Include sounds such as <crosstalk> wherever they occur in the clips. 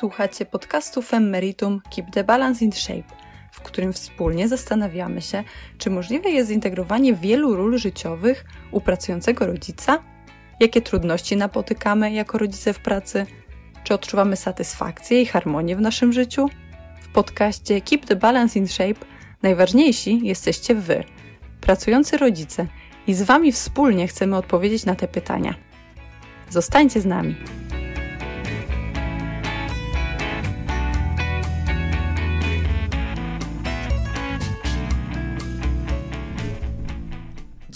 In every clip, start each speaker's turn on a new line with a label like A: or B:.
A: słuchacie podcastu Femmeritum Keep the Balance in Shape, w którym wspólnie zastanawiamy się, czy możliwe jest zintegrowanie wielu ról życiowych u pracującego rodzica, jakie trudności napotykamy jako rodzice w pracy, czy odczuwamy satysfakcję i harmonię w naszym życiu. W podcaście Keep the Balance in Shape najważniejsi jesteście Wy, pracujący rodzice, i z Wami wspólnie chcemy odpowiedzieć na te pytania. Zostańcie z nami.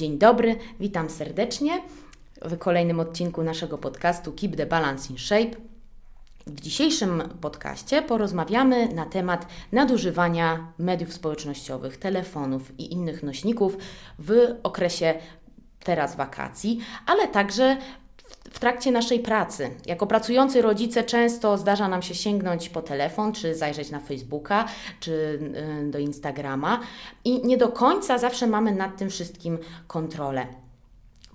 B: Dzień dobry, witam serdecznie w kolejnym odcinku naszego podcastu Keep the Balance in Shape. W dzisiejszym podcaście porozmawiamy na temat nadużywania mediów społecznościowych, telefonów i innych nośników w okresie teraz wakacji, ale także w trakcie naszej pracy. Jako pracujący rodzice często zdarza nam się sięgnąć po telefon, czy zajrzeć na Facebooka, czy y, do Instagrama i nie do końca zawsze mamy nad tym wszystkim kontrolę.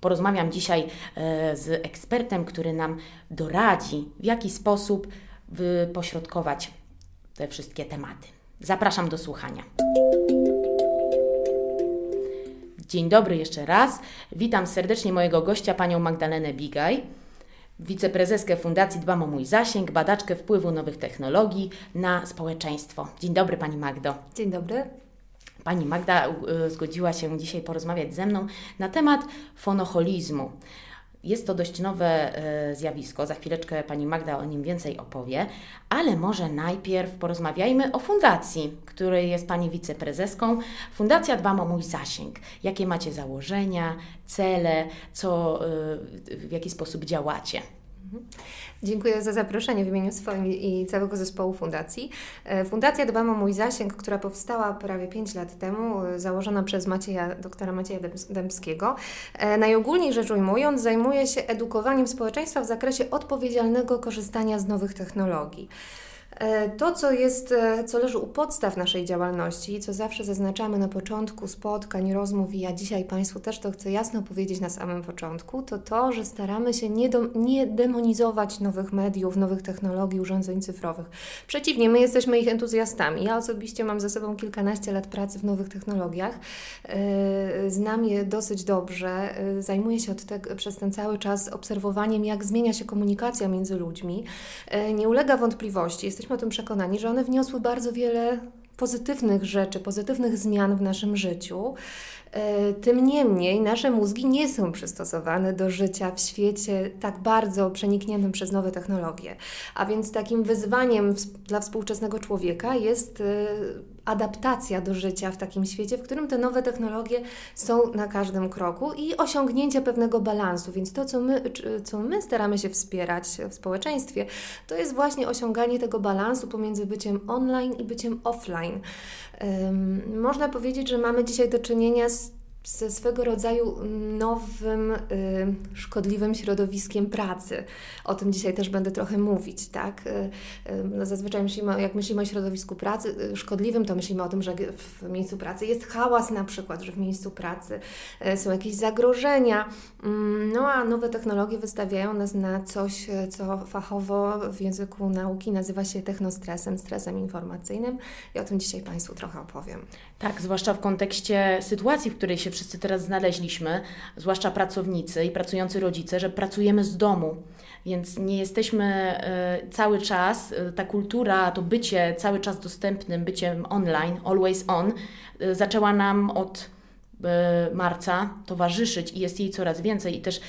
B: Porozmawiam dzisiaj e, z ekspertem, który nam doradzi, w jaki sposób pośrodkować te wszystkie tematy. Zapraszam do słuchania. Dzień dobry jeszcze raz. Witam serdecznie mojego gościa, panią Magdalenę Bigaj, wiceprezeskę Fundacji Dbam o Mój Zasięg, badaczkę wpływu nowych technologii na społeczeństwo. Dzień dobry pani Magdo.
C: Dzień dobry.
B: Pani Magda y, zgodziła się dzisiaj porozmawiać ze mną na temat fonoholizmu. Jest to dość nowe y, zjawisko, za chwileczkę Pani Magda o nim więcej opowie, ale może najpierw porozmawiajmy o fundacji, której jest Pani wiceprezeską. Fundacja Dbam o Mój Zasięg. Jakie macie założenia, cele, co, y, w jaki sposób działacie?
C: Mhm. Dziękuję za zaproszenie w imieniu swoim i całego zespołu fundacji. E, Fundacja Dbam o Mój Zasięg, która powstała prawie 5 lat temu, e, założona przez Macieja, doktora Macieja Dębskiego, e, najogólniej rzecz ujmując, zajmuje się edukowaniem społeczeństwa w zakresie odpowiedzialnego korzystania z nowych technologii. E, to, co jest, e, co leży u podstaw naszej działalności, co zawsze zaznaczamy na początku spotkań, rozmów, i ja dzisiaj Państwu też to chcę jasno powiedzieć na samym początku, to to, że staramy się nie, do, nie demonizować nowych mediów, nowych technologii, urządzeń cyfrowych. Przeciwnie, my jesteśmy ich entuzjastami. Ja osobiście mam za sobą kilkanaście lat pracy w nowych technologiach. E, znam je dosyć dobrze. Zajmuję się od te, przez ten cały czas obserwowaniem, jak zmienia się komunikacja między ludźmi. Nie ulega wątpliwości, jesteśmy jesteśmy o tym przekonani, że one wniosły bardzo wiele pozytywnych rzeczy, pozytywnych zmian w naszym życiu. E, tym niemniej nasze mózgi nie są przystosowane do życia w świecie tak bardzo przenikniętym przez nowe technologie. A więc takim wyzwaniem dla współczesnego człowieka jest e, adaptacja do życia w takim świecie, w którym te nowe technologie są na każdym kroku i osiągnięcie pewnego balansu. Więc to, co my, co my staramy się wspierać w społeczeństwie, to jest właśnie osiąganie tego balansu pomiędzy byciem online i byciem offline. Można powiedzieć, że mamy dzisiaj do czynienia z ze swego rodzaju nowym, y, szkodliwym środowiskiem pracy. O tym dzisiaj też będę trochę mówić, tak? Y, y, no zazwyczaj myślimy, jak myślimy o środowisku pracy y, szkodliwym, to myślimy o tym, że w miejscu pracy jest hałas na przykład, że w miejscu pracy y, są jakieś zagrożenia. Mm, no a nowe technologie wystawiają nas na coś, y, co fachowo w języku nauki nazywa się technostresem, stresem informacyjnym i o tym dzisiaj Państwu trochę opowiem.
B: Tak, zwłaszcza w kontekście sytuacji, w której się wszyscy teraz znaleźliśmy, zwłaszcza pracownicy i pracujący rodzice, że pracujemy z domu. Więc nie jesteśmy e, cały czas, e, ta kultura, to bycie cały czas dostępnym, byciem online, always on, e, zaczęła nam od marca towarzyszyć i jest jej coraz więcej i też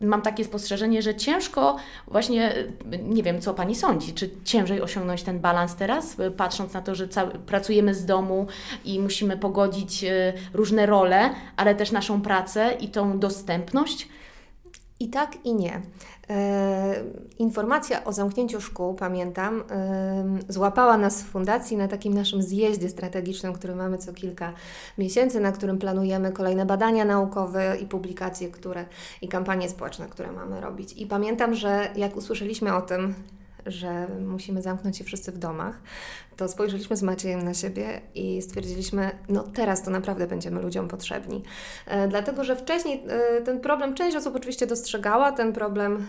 B: mam takie spostrzeżenie, że ciężko właśnie, nie wiem co Pani sądzi, czy ciężej osiągnąć ten balans teraz, patrząc na to, że cały, pracujemy z domu i musimy pogodzić y, różne role, ale też naszą pracę i tą dostępność?
C: I tak, i nie. E, informacja o zamknięciu szkół, pamiętam, e, złapała nas w fundacji na takim naszym zjeździe strategicznym, który mamy co kilka miesięcy, na którym planujemy kolejne badania naukowe i publikacje, które i kampanie społeczne, które mamy robić. I pamiętam, że jak usłyszeliśmy o tym, że musimy zamknąć się wszyscy w domach, to spojrzeliśmy z Maciejem na siebie i stwierdziliśmy, no teraz to naprawdę będziemy ludziom potrzebni. E, dlatego, że wcześniej e, ten problem część osób oczywiście dostrzegała, ten problem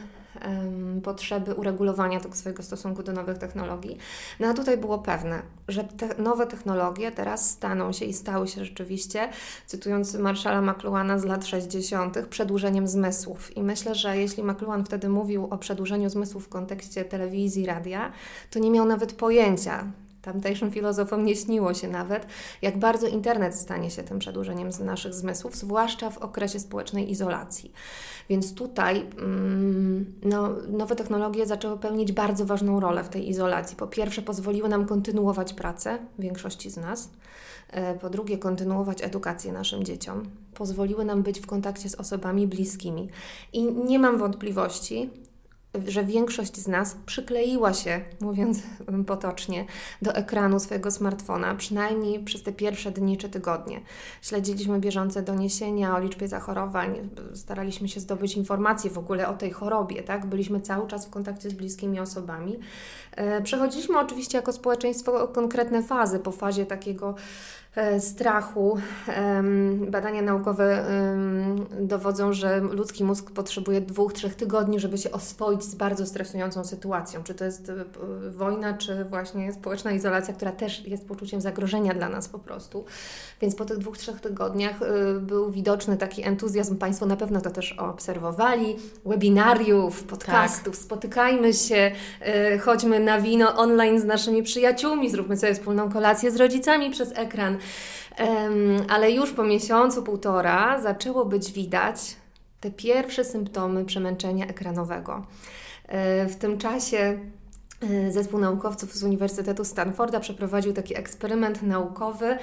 C: potrzeby uregulowania tego swojego stosunku do nowych technologii. No a tutaj było pewne, że te nowe technologie teraz staną się i stały się rzeczywiście, cytując Marszala McLuhana z lat 60., przedłużeniem zmysłów. I myślę, że jeśli McLuhan wtedy mówił o przedłużeniu zmysłów w kontekście telewizji, radia, to nie miał nawet pojęcia, tamtejszym filozofom nie śniło się nawet, jak bardzo internet stanie się tym przedłużeniem z naszych zmysłów, zwłaszcza w okresie społecznej izolacji. Więc tutaj mm, no, nowe technologie zaczęły pełnić bardzo ważną rolę w tej izolacji. Po pierwsze, pozwoliły nam kontynuować pracę, większości z nas. E, po drugie, kontynuować edukację naszym dzieciom. Pozwoliły nam być w kontakcie z osobami bliskimi. I nie mam wątpliwości, że większość z nas przykleiła się, mówiąc <laughs> potocznie, do ekranu swojego smartfona, przynajmniej przez te pierwsze dni czy tygodnie. Śledziliśmy bieżące doniesienia o liczbie zachorowań, staraliśmy się zdobyć informacje w ogóle o tej chorobie, tak? Byliśmy cały czas w kontakcie z bliskimi osobami. E, przechodziliśmy oczywiście jako społeczeństwo konkretne fazy, po fazie takiego strachu. Badania naukowe dowodzą, że ludzki mózg potrzebuje dwóch, trzech tygodni, żeby się oswoić z bardzo stresującą sytuacją. Czy to jest e, wojna, czy właśnie społeczna izolacja, która też jest poczuciem zagrożenia dla nas po prostu. Więc po tych dwóch, trzech tygodniach e, był widoczny taki entuzjazm. Państwo na pewno to też obserwowali. Webinariów, podcastów, tak. spotykajmy się, chodźmy na wino online z naszymi przyjaciółmi, zróbmy sobie wspólną kolację z rodzicami przez ekran ale już po miesiącu, półtora zaczęło być widać te pierwsze symptomy przemęczenia ekranowego. E, w tym czasie e, zespół naukowców z Uniwersytetu Stanforda przeprowadził taki eksperyment naukowy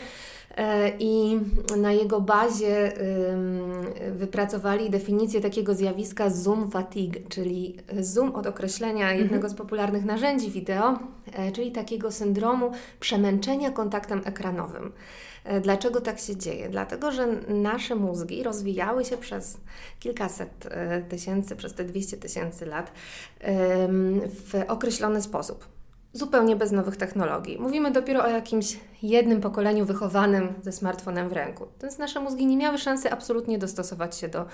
C: i na jego bazie wypracowali definicję takiego zjawiska zoom fatigue, czyli zoom od określenia mhm. jednego z popularnych narzędzi wideo, czyli takiego syndromu przemęczenia kontaktem ekranowym. E, dlaczego tak się dzieje? Dlatego, że nasze mózgi rozwijały się przez kilkaset e, tysięcy, przez te 200 tysięcy lat w określony sposób zupełnie bez nowych technologii. Mówimy dopiero o jakimś jednym pokoleniu wychowanym ze smartfonem w ręku. Więc nasze mózgi nie miały szansy absolutnie dostosować się do,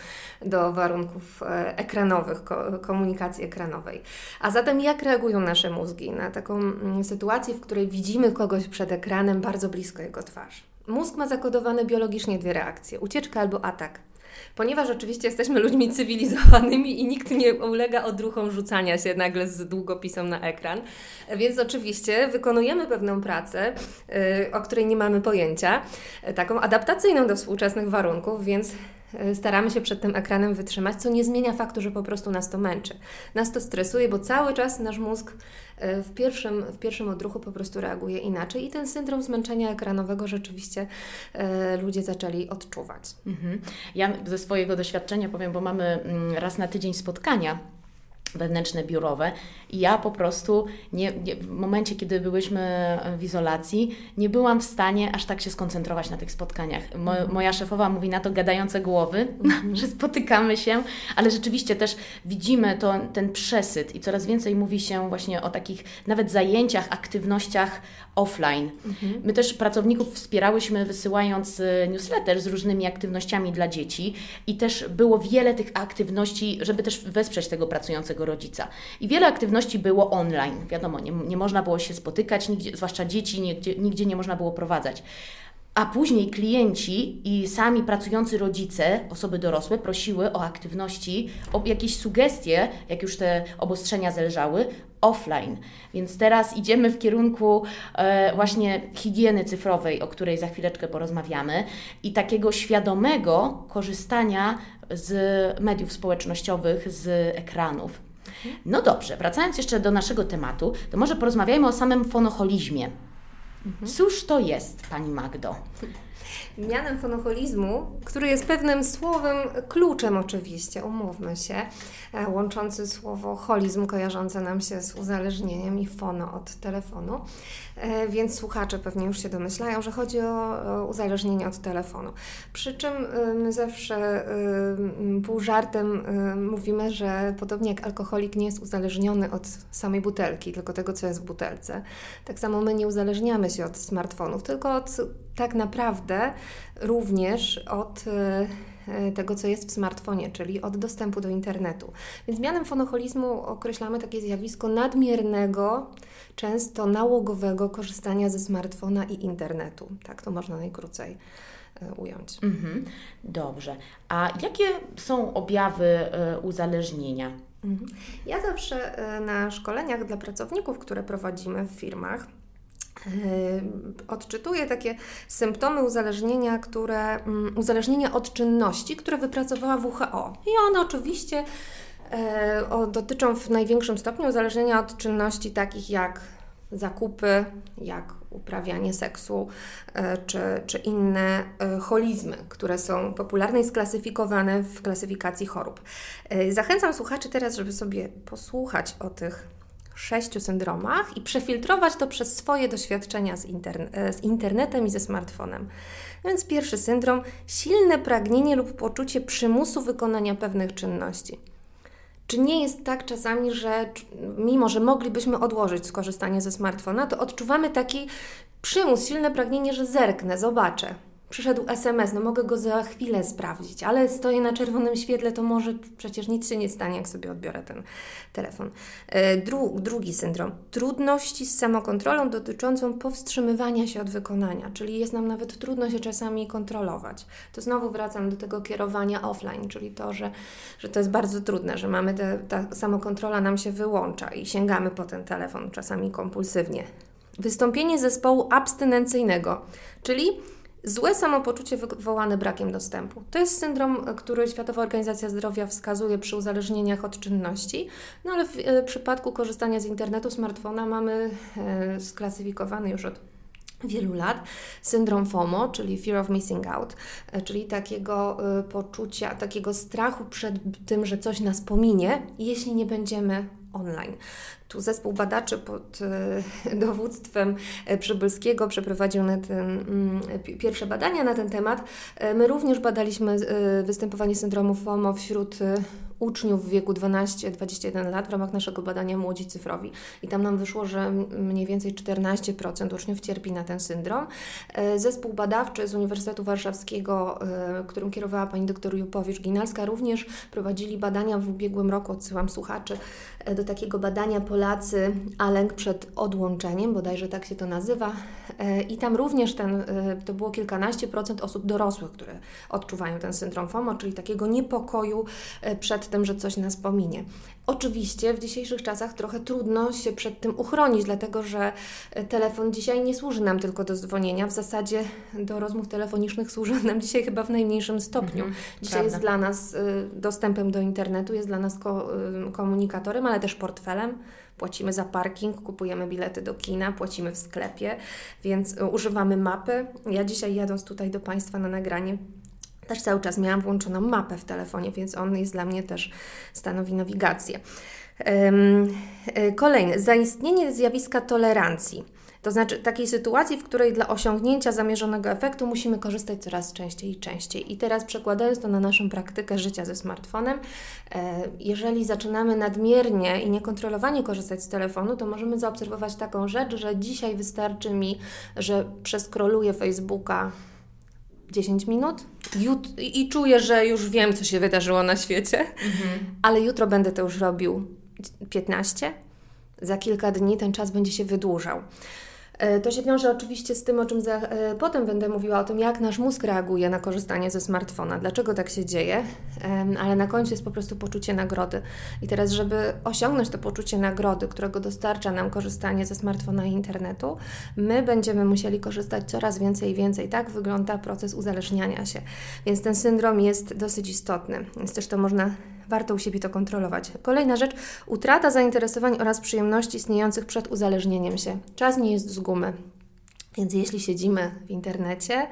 C: do warunków e, ekranowych, komunikacji ekranowej. A zatem jak reagują nasze mózgi na taką mm, sytuację, w której widzimy kogoś przed ekranem bardzo blisko jego twarz? Mózg ma zakodowane biologicznie dwie reakcje: ucieczka albo atak. Ponieważ oczywiście jesteśmy ludźmi cywilizowanymi i nikt nie ulega odruchom rzucania się nagle z długopisem na ekran, więc oczywiście wykonujemy pewną pracę, y, o której nie mamy pojęcia, taką adaptacyjną do współczesnych warunków, więc y, staramy się przed tym ekranem wytrzymać, co nie zmienia faktu, że po prostu nas to męczy. Nas to stresuje, bo cały czas nasz mózg E, w pierwszym, w pierwszym odruchu po prostu reaguje inaczej i ten syndrom zmęczenia ekranowego rzeczywiście e, ludzie zaczęli odczuwać. Mhm.
B: Ja ze swojego doświadczenia powiem, bo mamy mm, raz na tydzień spotkania wewnętrzne, biurowe. I ja po prostu nie, nie, w momencie, kiedy byłyśmy w izolacji, nie byłam w stanie aż tak się skoncentrować na tych spotkaniach. Mo, mhm. moja szefowa mówi na to gadające głowy, mm. <laughs> że spotykamy się, ale rzeczywiście też widzimy to, ten przesyt i coraz więcej mówi się właśnie o takich nawet zajęciach, aktywnościach offline. Mhm. My też pracowników wspierałyśmy wysyłając y, newsletter z różnymi aktywnościami dla dzieci i też było wiele tych aktywności, żeby też wesprzeć tego pracującego rodzica. I wiele aktywności było online. Wiadomo, nie, nie można było się spotykać, nigdzie, zwłaszcza dzieci, nigdzie, nigdzie nie można było prowadzać. A później klienci i sami pracujący rodzice, osoby dorosłe, prosiły o aktywności, o jakieś sugestie, jak już te obostrzenia zelżały, offline. Więc teraz idziemy w kierunku e, właśnie higieny cyfrowej, o której za chwileczkę porozmawiamy, i takiego świadomego korzystania z mediów społecznościowych, z ekranów. No dobrze, wracając jeszcze do naszego tematu, to może porozmawiajmy o samym fonoholizmie. Mhm. Cóż to jest, Pani Magdo?
C: Mianem fonoholizmu, który jest pewnym słowem kluczem oczywiście, umówmy się, e, łączący słowo holizm kojarzące nam się z uzależnieniem i fono od telefonu, więc słuchacze pewnie już się domyślają, że chodzi o uzależnienie od telefonu. Przy czym e, my zawsze pół żartem mówimy, że podobnie jak alkoholik nie jest uzależniony od samej butelki, tylko tego, co jest w butelce, tak samo my nie uzależniamy się od smartfonów, tylko od tak naprawdę również od e, tego, co jest w smartfonie, czyli od dostępu do internetu. Więc mianem fonoholizmu określamy takie zjawisko nadmiernego, często nałogowego korzystania ze smartfona i internetu. Tak to można najkrócej e, ująć.
B: Mhm. Dobrze. A jakie są objawy e, uzależnienia?
C: Mhm. Ja zawsze na szkoleniach dla pracowników, które prowadzimy w firmach, odczytuję takie symptomy uzależnienia, które, mm, uzależnienia od czynności, które wypracowała WHO. I one oczywiście e, dotyczą w największym stopniu uzależnienia od czynności takich jak zakupy, jak uprawianie seksu, e, czy, czy inne e, holizmy, które są popularne i sklasyfikowane w klasyfikacji chorób. Zachęcam słuchaczy teraz, żeby sobie posłuchać o tych sześciu syndromach i przefiltrować to przez swoje doświadczenia z, interne z internetem i ze smartfonem. Więc pierwszy syndrom silne pragnienie lub poczucie przymusu wykonania pewnych czynności. Czy nie jest tak czasami, że mimo, że moglibyśmy odłożyć skorzystanie ze smartfona, to odczuwamy taki przymus, silne pragnienie, że zerknę, zobaczę, przyszedł SMS, no mogę go za chwilę sprawdzić, ale stoję na czerwonym świetle, to może przecież nic się nie stanie, jak sobie odbiorę ten telefon. E, dru drugi syndrom. Trudności z samokontrolą dotyczącą powstrzymywania się od wykonania, czyli jest nam nawet trudno się czasami kontrolować. To znowu wracam do tego kierowania offline, czyli to, że, że to jest bardzo trudne, że mamy te, ta samokontrola nam się wyłącza i sięgamy po ten telefon czasami kompulsywnie. Wystąpienie zespołu abstynencyjnego, czyli Złe samopoczucie wywołane brakiem dostępu. To jest syndrom, który Światowa Organizacja Zdrowia wskazuje przy uzależnieniach od czynności, no ale w e, przypadku korzystania z internetu, smartfona mamy e, sklasyfikowany już od wielu lat syndrom FOMO, czyli Fear of Missing Out, e, czyli takiego poczucia, takiego strachu przed tym, że coś nas pominie, jeśli nie będziemy online. Tu zespół badaczy pod e, <laughs> dowództwem e, Przybylskiego przeprowadził na ten, mm, pierwsze badania na ten temat. E, my również badaliśmy występowanie syndromu FOMO wśród uczniów w wieku 12-21 lat w ramach naszego badania Młodzi Cyfrowi. I tam nam wyszło, że mniej więcej 14% uczniów cierpi na ten syndrom. Zespół badawczy z Uniwersytetu Warszawskiego, którym kierowała pani dr Jupowicz-Ginalska, również prowadzili badania w ubiegłym roku, odsyłam słuchaczy do takiego badania Polacy, a lęk przed odłączeniem, bodajże tak się to nazywa. E, I tam również ten, e, to było kilkanaście procent osób dorosłych, które odczuwają ten syndrom FOMO, czyli takiego niepokoju e, przed tym, że coś nas pominie. Oczywiście w dzisiejszych czasach trochę trudno się przed tym uchronić, dlatego że telefon dzisiaj nie służy nam tylko do dzwonienia. W zasadzie do rozmów telefonicznych służy nam dzisiaj chyba w najmniejszym stopniu. Mhm, dzisiaj prawda. jest dla nas dostępem do internetu, jest dla nas komunikatorem, ale też portfelem. Płacimy za parking, kupujemy bilety do kina, płacimy w sklepie, więc e, używamy mapy. Ja dzisiaj jadąc tutaj do Państwa na nagranie, też cały czas miałam włączoną mapę w telefonie, więc on jest dla mnie też stanowi nawigację. E, kolejny, zaistnienie zjawiska tolerancji. To znaczy takiej sytuacji, w której dla osiągnięcia zamierzonego efektu musimy korzystać coraz częściej i częściej. I teraz przekładając to na naszą praktykę życia ze smartfonem, e, jeżeli zaczynamy nadmiernie i niekontrolowanie korzystać z telefonu, to możemy zaobserwować taką rzecz, że dzisiaj wystarczy mi, że przeskroluję Facebooka 10 minut jut- i czuję, że już wiem, co się wydarzyło na świecie, mhm. ale jutro będę to już robił 15. Za kilka dni ten czas będzie się wydłużał. E, to się wiąże oczywiście z tym, o czym za, e, potem będę mówiła, o tym, jak nasz mózg reaguje na korzystanie ze smartfona, dlaczego tak się dzieje, ale na końcu jest po prostu poczucie nagrody. I teraz, żeby osiągnąć to poczucie nagrody, którego dostarcza nam korzystanie ze smartfona i internetu, my będziemy musieli korzystać coraz więcej i więcej. Tak wygląda proces uzależniania się. Więc ten syndrom jest dosyć istotny. Więc też to można warto u siebie to kontrolować. Kolejna rzecz, utrata zainteresowań oraz przyjemności istniejących przed uzależnieniem się. Czas nie jest z gumy. Więc jeśli siedzimy w internecie,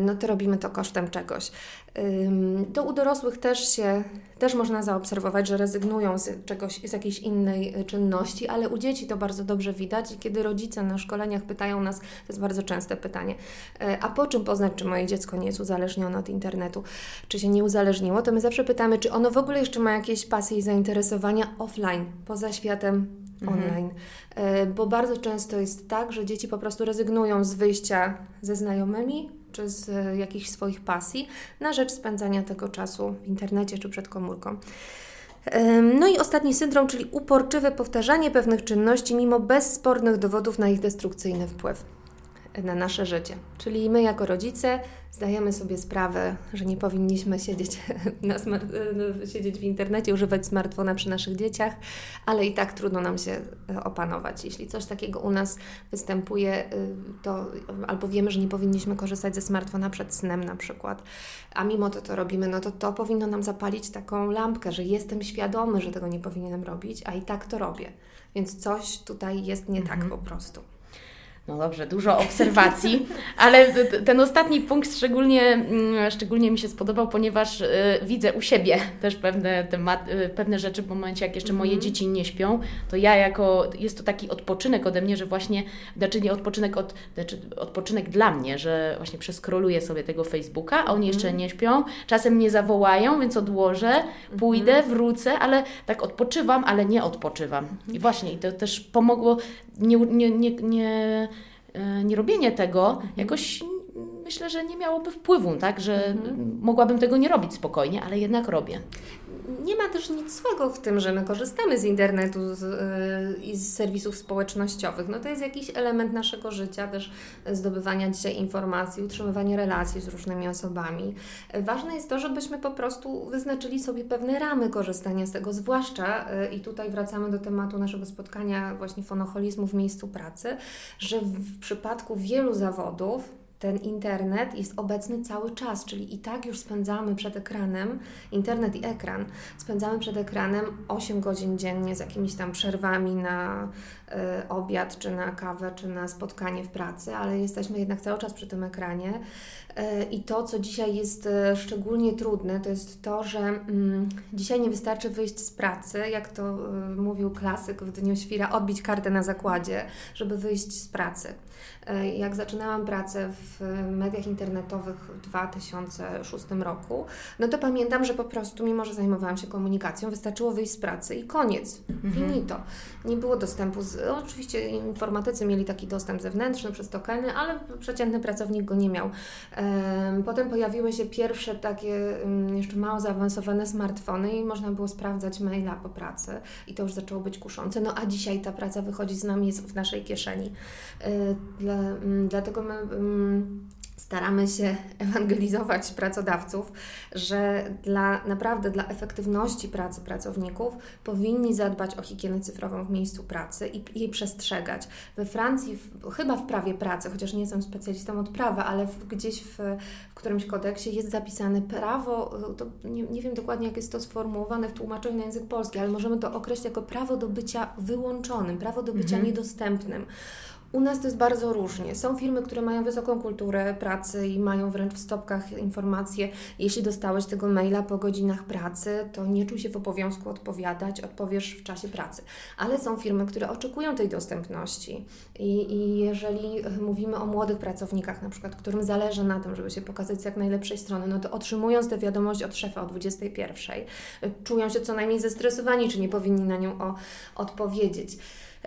C: no to robimy to kosztem czegoś. To u dorosłych też się, też można zaobserwować, że rezygnują z czegoś, z jakiejś innej e, czynności, ale u dzieci to bardzo dobrze widać i kiedy rodzice na szkoleniach pytają nas, to jest bardzo częste pytanie, e, a po czym poznać, czy moje dziecko nie jest uzależnione od internetu, czy się nie uzależniło, to my zawsze pytamy, czy ono w ogóle jeszcze ma jakieś pasje i zainteresowania offline, poza światem mhm. online. E, bo bardzo często jest tak, że dzieci po prostu rezygnują z wyjścia ze znajomymi czy z e, jakichś swoich pasji na rzecz spędzania tego czasu w internecie czy przed komórką. No i ostatni syndrom, czyli uporczywe powtarzanie pewnych czynności mimo bezspornych dowodów na ich destrukcyjny wpływ na nasze życie. Czyli my jako rodzice zdajemy sobie sprawę, że nie powinniśmy siedzieć, <laughs> na smart, e, siedzieć w internecie, używać smartfona przy naszych dzieciach, ale i tak trudno nam się e, opanować. Jeśli coś takiego u nas występuje, e, to albo wiemy, że nie powinniśmy korzystać ze smartfona przed snem na przykład, a mimo to to robimy, no to to powinno nam zapalić taką lampkę, że jestem świadomy, że tego nie powinienem robić, a i tak to robię. Więc coś tutaj jest nie tak mhm. tak po prostu.
B: No dobrze, dużo obserwacji, ale ten ostatni punkt szczególnie, mm, szczególnie mi się spodobał, ponieważ y, widzę u siebie też pewne, temat, y, pewne rzeczy w momencie, jak jeszcze moje mm. dzieci nie śpią, to ja jako, jest to taki odpoczynek ode mnie, że właśnie, znaczy nie odpoczynek, od, znaczy odpoczynek dla mnie, że właśnie przeskroluję sobie tego Facebooka, a oni jeszcze mm. nie śpią, czasem mnie zawołają, więc odłożę, pójdę, mm. wrócę, ale tak odpoczywam, ale nie odpoczywam. I właśnie, i to też pomogło nie, nie, nie, nie E, nierobienie tego mhm. jakoś myślę, że nie miałoby wpływu, tak, że mhm. mogłabym tego nie robić spokojnie, ale jednak robię.
C: Nie ma też nic złego w tym, że my korzystamy z internetu yy, i z serwisów społecznościowych. No to jest jakiś element naszego życia, też zdobywania dzisiaj informacji, utrzymywania relacji z różnymi osobami. Ważne jest to, żebyśmy po prostu wyznaczyli sobie pewne ramy korzystania z tego, zwłaszcza, yy, i tutaj wracamy do tematu naszego spotkania właśnie fonoholizmu w miejscu pracy, że w przypadku wielu zawodów, ten internet jest obecny cały czas, czyli i tak już spędzamy przed ekranem, internet i ekran, spędzamy przed ekranem 8 godzin dziennie z jakimiś tam przerwami na y, obiad, czy na kawę, czy na spotkanie w pracy, ale jesteśmy jednak cały czas przy tym ekranie. Y, I to, co dzisiaj jest y, szczególnie trudne, to jest to, że mm, dzisiaj nie wystarczy wyjść z pracy, jak to mówił klasyk w Dniu Świra, odbić kartę na zakładzie, żeby wyjść z pracy. Jak zaczynałam pracę w mediach internetowych w 2006 roku, no to pamiętam, że po prostu, mimo że zajmowałam się komunikacją, wystarczyło wyjść z pracy i koniec. Mhm. Finito. Nie było dostępu. Z, oczywiście informatycy mieli taki dostęp zewnętrzny przez tokeny, ale przeciętny pracownik go nie miał. Potem pojawiły się pierwsze takie mm, jeszcze mało zaawansowane smartfony i można było sprawdzać maila po pracy i to już zaczęło być kuszące. No a dzisiaj ta praca wychodzi z nami, jest w naszej kieszeni. Dla, mm, dlatego my mm, staramy się ewangelizować pracodawców, że dla naprawdę dla efektywności pracy pracowników powinni zadbać o higienę cyfrową w miejscu pracy i jej przestrzegać. We Francji, w, chyba w prawie pracy, chociaż nie jestem specjalistą od prawa, ale w, gdzieś w, w którymś kodeksie jest zapisane prawo, to nie, nie wiem dokładnie jak jest to sformułowane w tłumaczeniu na język polski, ale możemy to określić jako prawo do bycia wyłączonym, prawo do bycia mhm. niedostępnym. U nas to jest bardzo różnie. Są firmy, które mają wysoką kulturę pracy i mają wręcz w stopkach informacje, jeśli dostałeś tego maila po godzinach pracy, to nie czuj się w obowiązku odpowiadać, odpowiesz w czasie pracy. Ale są firmy, które oczekują tej dostępności i, i jeżeli mówimy o młodych pracownikach, na przykład, którym zależy na tym, żeby się pokazać z jak najlepszej strony, no to otrzymując tę wiadomość od szefa o 21, czują się co najmniej zestresowani, czy nie powinni na nią o, odpowiedzieć.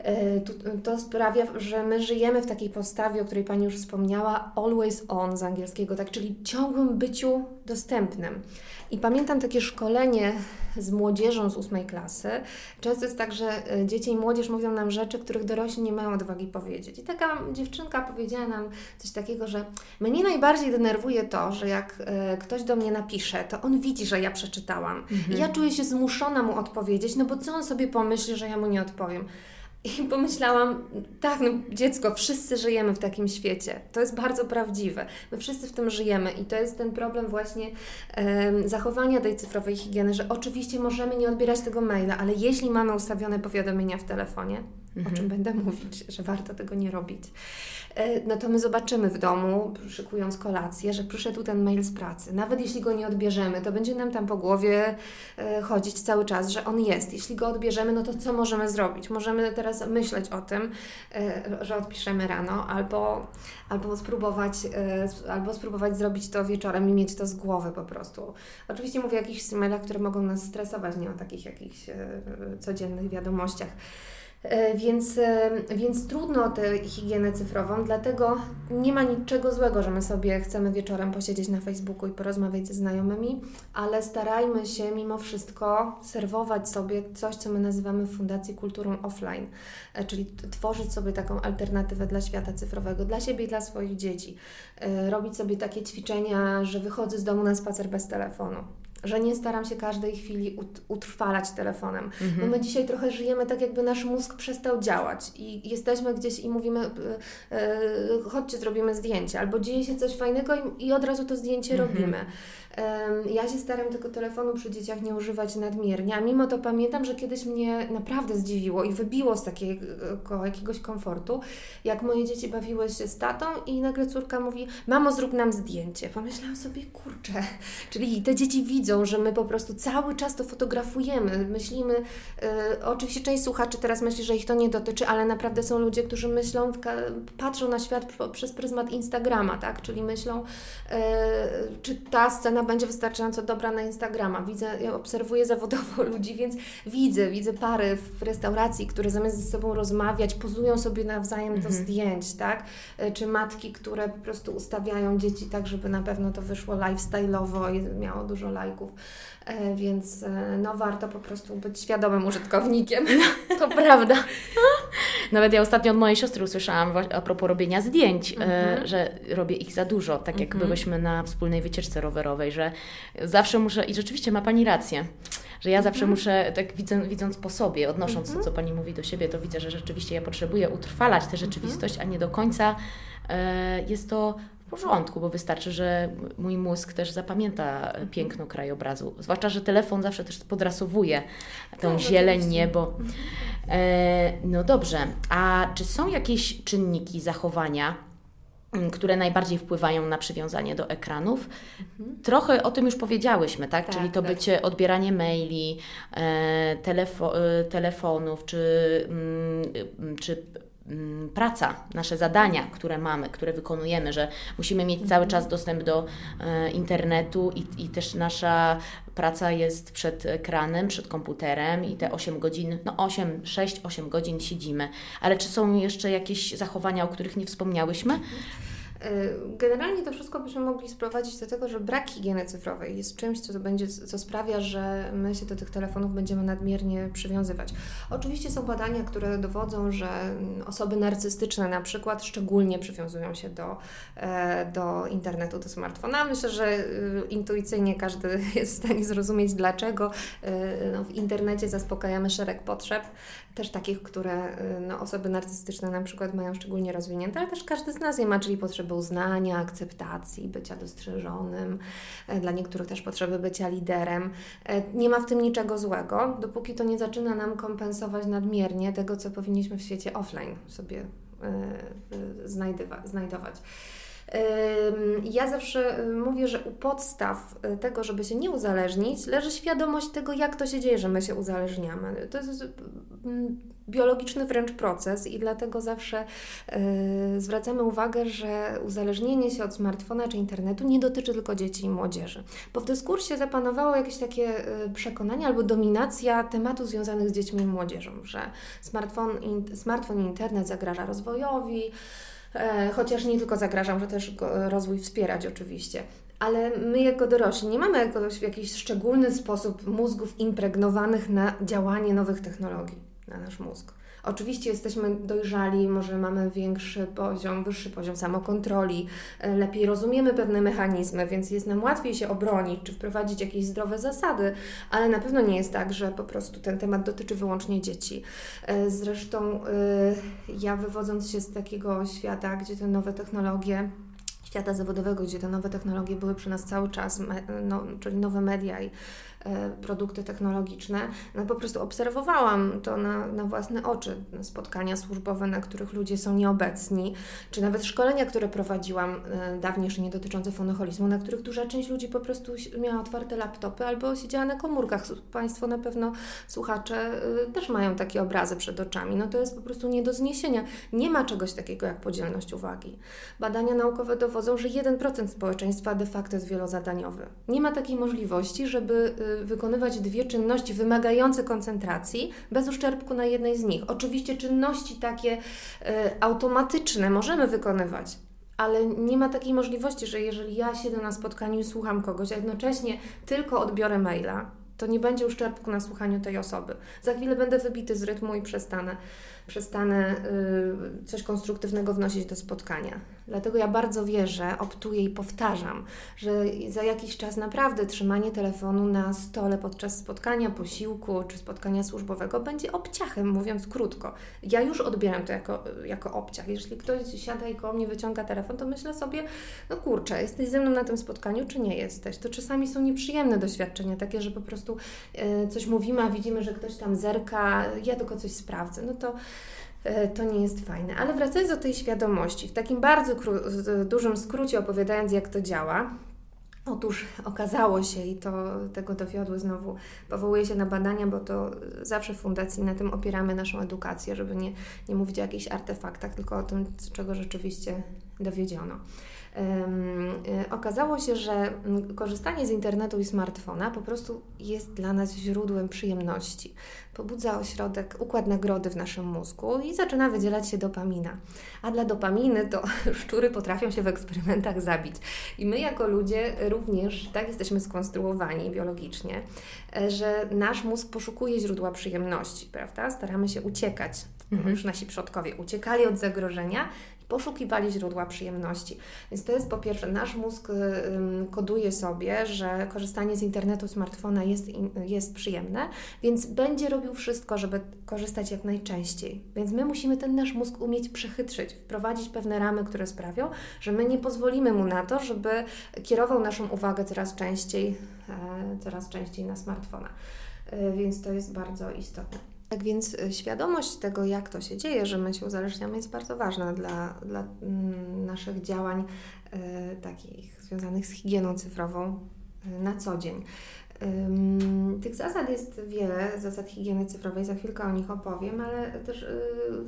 C: E, to sprawia, że my żyjemy w takiej postawie, o której Pani już wspomniała, always on z angielskiego, tak, czyli ciągłym byciu dostępnym. I pamiętam takie szkolenie z młodzieżą z ósmej klasy. Często jest tak, że e, dzieci i młodzież mówią nam rzeczy, których dorośli nie mają odwagi powiedzieć. I taka dziewczynka powiedziała nam coś takiego, że mnie najbardziej denerwuje to, że jak e, ktoś do mnie napisze, to on widzi, że ja przeczytałam. Mhm. I ja czuję się zmuszona mu odpowiedzieć, no bo co on sobie pomyśli, że ja mu nie odpowiem. I pomyślałam, tak, no dziecko, wszyscy żyjemy w takim świecie. To jest bardzo prawdziwe. My wszyscy w tym żyjemy i to jest ten problem właśnie um, zachowania tej cyfrowej higieny, że oczywiście możemy nie odbierać tego maila, ale jeśli mamy ustawione powiadomienia w telefonie, mhm. o czym będę mówić, że warto tego nie robić, E, no to my zobaczymy w domu, szykując kolację, że przyszedł ten mail z pracy. Nawet jeśli go nie odbierzemy, to będzie nam tam po głowie e, chodzić cały czas, że on jest. Jeśli go odbierzemy, no to co możemy zrobić? Możemy teraz myśleć o tym, e, że odpiszemy rano, albo, albo, spróbować, albo spróbować zrobić to wieczorem i mieć to z głowy po prostu. Oczywiście mówię o jakichś mailach, które mogą nas stresować, nie o takich jakichś codziennych wiadomościach. E, więc, e, więc trudno tę higienę cyfrową, dlatego nie ma niczego złego, że my sobie chcemy wieczorem posiedzieć na Facebooku i porozmawiać ze znajomymi, ale starajmy się mimo wszystko serwować sobie coś, co my nazywamy w Fundacji Kulturą Offline, e, czyli tworzyć sobie taką alternatywę dla świata cyfrowego, dla siebie i dla swoich dzieci. Robić sobie takie ćwiczenia, że wychodzę z domu na spacer bez telefonu że nie staram się każdej chwili utrwalać telefonem. Mhm. Bo my dzisiaj trochę żyjemy tak, jakby nasz mózg przestał działać i jesteśmy gdzieś i mówimy, yy, chodźcie, zrobimy zdjęcie, albo dzieje się coś fajnego i, i od razu to zdjęcie mhm. robimy. Ja się staram tego telefonu przy dzieciach nie używać nadmiernie, a mimo to pamiętam, że kiedyś mnie naprawdę zdziwiło i wybiło z takiego jakiegoś komfortu, jak moje dzieci bawiły się z tatą i nagle córka mówi, mamo zrób nam zdjęcie. Pomyślałam sobie, kurczę, <laughs> czyli te dzieci widzą, że my po prostu cały czas to fotografujemy, myślimy, yy, oczywiście część słuchaczy teraz myśli, że ich to nie dotyczy, ale naprawdę są ludzie, którzy myślą, patrzą na świat przez pryzmat Instagrama, tak, czyli myślą, yy, czy ta scena będzie wystarczająco dobra na Instagrama. Widzę, ja obserwuję zawodowo <laughs> ludzi, więc widzę, widzę pary w restauracji, które zamiast ze sobą rozmawiać, pozują sobie nawzajem mhm. do zdjęć, tak? E, czy matki, które po prostu ustawiają dzieci tak, żeby na pewno to wyszło lifestyle'owo i miało dużo lajków. E, więc e, no warto po prostu być świadomym użytkownikiem.
B: to <laughs> prawda. Nawet ja ostatnio od mojej siostry usłyszałam a propos robienia zdjęć, mhm. że robię ich za dużo, tak jak mhm. byłyśmy na wspólnej wycieczce rowerowej, że zawsze muszę, i rzeczywiście ma Pani rację, że ja zawsze mhm. muszę, tak widzę, widząc po sobie, odnosząc to, co Pani mówi do siebie, to widzę, że rzeczywiście ja potrzebuję utrwalać tę rzeczywistość, a nie do końca e, jest to w porządku, bo wystarczy, że mój mózg też zapamięta piękno krajobrazu. Zwłaszcza, że telefon zawsze też podrasowuje tą no, zieleń, niebo. E, no dobrze, a czy są jakieś czynniki zachowania, które najbardziej wpływają na przywiązanie do ekranów. Mhm. Trochę o tym już powiedziałyśmy, tak? tak Czyli to tak. bycie odbieranie maili, e, telefo e, telefonów, czy, mm, czy Mm, praca, nasze zadania, które mamy, które wykonujemy, że musimy mieć cały mhm. czas dostęp do e, internetu i, i też nasza praca jest przed ekranem, przed komputerem i te 8 godzin, no 8, 6, 8 godzin siedzimy. Ale czy są jeszcze jakieś zachowania, o których nie wspomniałyśmy?
C: Y, generalnie to wszystko byśmy mogli sprowadzić do tego, że brak higieny cyfrowej jest czymś, co, będzie, co sprawia, że my się do tych telefonów będziemy nadmiernie przywiązywać. Oczywiście są badania, które dowodzą, że osoby narcystyczne na przykład szczególnie przywiązują się do, e, do internetu, do smartfona. Myślę, że y, intuicyjnie każdy <laughs> jest w stanie zrozumieć, dlaczego y, no, w internecie zaspokajamy szereg potrzeb, też takich, które no, osoby narcystyczne na przykład mają szczególnie rozwinięte, ale też każdy z nas je ma, czyli potrzeby uznania, akceptacji, bycia dostrzeżonym, e, dla niektórych też potrzeby bycia liderem. E, nie ma w tym niczego złego, dopóki to nie zaczyna nam kompensować nadmiernie tego, co powinniśmy w świecie offline sobie e, znajdować. Ja zawsze mówię, że u podstaw tego, żeby się nie uzależnić, leży świadomość tego, jak to się dzieje, że my się uzależniamy. To jest biologiczny wręcz proces i dlatego zawsze zwracamy uwagę, że uzależnienie się od smartfona czy internetu nie dotyczy tylko dzieci i młodzieży. Bo w dyskursie zapanowało jakieś takie przekonanie albo dominacja tematów związanych z dziećmi i młodzieżą, że smartfon, smartfon i internet zagraża rozwojowi, chociaż nie tylko zagrażam, że też rozwój wspierać oczywiście. Ale my jako dorośli nie mamy jakoś w jakiś szczególny sposób mózgów impregnowanych na działanie nowych technologii na nasz mózg. Oczywiście jesteśmy dojrzali, może mamy większy poziom, wyższy poziom samokontroli, e, lepiej rozumiemy pewne mechanizmy, więc jest nam łatwiej się obronić czy wprowadzić jakieś zdrowe zasady, ale na pewno nie jest tak, że po prostu ten temat dotyczy wyłącznie dzieci. E, zresztą e, ja wywodząc się z takiego świata, gdzie te nowe technologie świata zawodowego, gdzie te nowe technologie były przy nas cały czas, no, czyli nowe media i produkty technologiczne. No po prostu obserwowałam to na, na własne oczy. Spotkania służbowe, na których ludzie są nieobecni, czy nawet szkolenia, które prowadziłam e, dawniej jeszcze nie dotyczące fonoholizmu, na których duża część ludzi po prostu miała otwarte laptopy albo siedziała na komórkach. Państwo na pewno, słuchacze, e, też mają takie obrazy przed oczami. No to jest po prostu nie do zniesienia. Nie ma czegoś takiego jak podzielność uwagi. Badania naukowe dowodzą, że 1% społeczeństwa de facto jest wielozadaniowy. Nie ma takiej możliwości, żeby wykonywać dwie czynności wymagające koncentracji bez uszczerbku na jednej z nich. Oczywiście czynności takie y, automatyczne możemy wykonywać, ale nie ma takiej możliwości, że jeżeli ja siedzę na spotkaniu i słucham kogoś, a jednocześnie tylko odbiorę maila, to nie będzie uszczerbku na słuchaniu tej osoby. Za chwilę będę wybity z rytmu i przestanę przestanę y, coś konstruktywnego wnosić do spotkania. Dlatego ja bardzo wierzę, optuję i powtarzam, że za jakiś czas naprawdę trzymanie telefonu na stole podczas spotkania, posiłku czy spotkania służbowego będzie obciachem, mówiąc krótko. Ja już odbieram to jako, jako obciach. Jeśli ktoś siada i koło mnie wyciąga telefon, to myślę sobie, no kurczę, jesteś ze mną na tym spotkaniu, czy nie jesteś? To czasami są nieprzyjemne doświadczenia, takie, że po prostu y, coś mówimy, a widzimy, że ktoś tam zerka, ja tylko coś sprawdzę. No to E, to nie jest fajne. Ale wracając do tej świadomości, w takim bardzo dużym skrócie opowiadając, jak to działa, Otóż okazało się, i to tego dowiodły znowu, powołuję się na badania, bo to zawsze w fundacji na tym opieramy naszą edukację, żeby nie, nie mówić o jakichś artefaktach, tylko o tym, czego rzeczywiście dowiedziono. Y, okazało się, że mm, korzystanie z internetu i smartfona po prostu jest dla nas źródłem przyjemności. Pobudza ośrodek, układ nagrody w naszym mózgu i zaczyna wydzielać się dopamina. A dla dopaminy to <laughs> szczury potrafią się w eksperymentach zabić. I my jako ludzie również tak jesteśmy skonstruowani biologicznie, e, że nasz mózg poszukuje źródła przyjemności, prawda? Staramy się uciekać. Mhm. Już nasi przodkowie uciekali od zagrożenia poszukiwali źródła przyjemności. Więc to jest po pierwsze, nasz mózg koduje sobie, że korzystanie z internetu, smartfona jest, jest przyjemne, więc będzie robił wszystko, żeby korzystać jak najczęściej. Więc my musimy ten nasz mózg umieć przechytrzyć, wprowadzić pewne ramy, które sprawią, że my nie pozwolimy mu na to, żeby kierował naszą uwagę coraz częściej, e, coraz częściej na smartfona. E, więc to jest bardzo istotne. Tak więc y, świadomość tego, jak to się dzieje, że my się uzależniamy, jest bardzo ważna dla, dla mm, naszych działań y, takich związanych z higieną cyfrową y, na co dzień. Tych zasad jest wiele, zasad higieny cyfrowej, za chwilkę o nich opowiem, ale też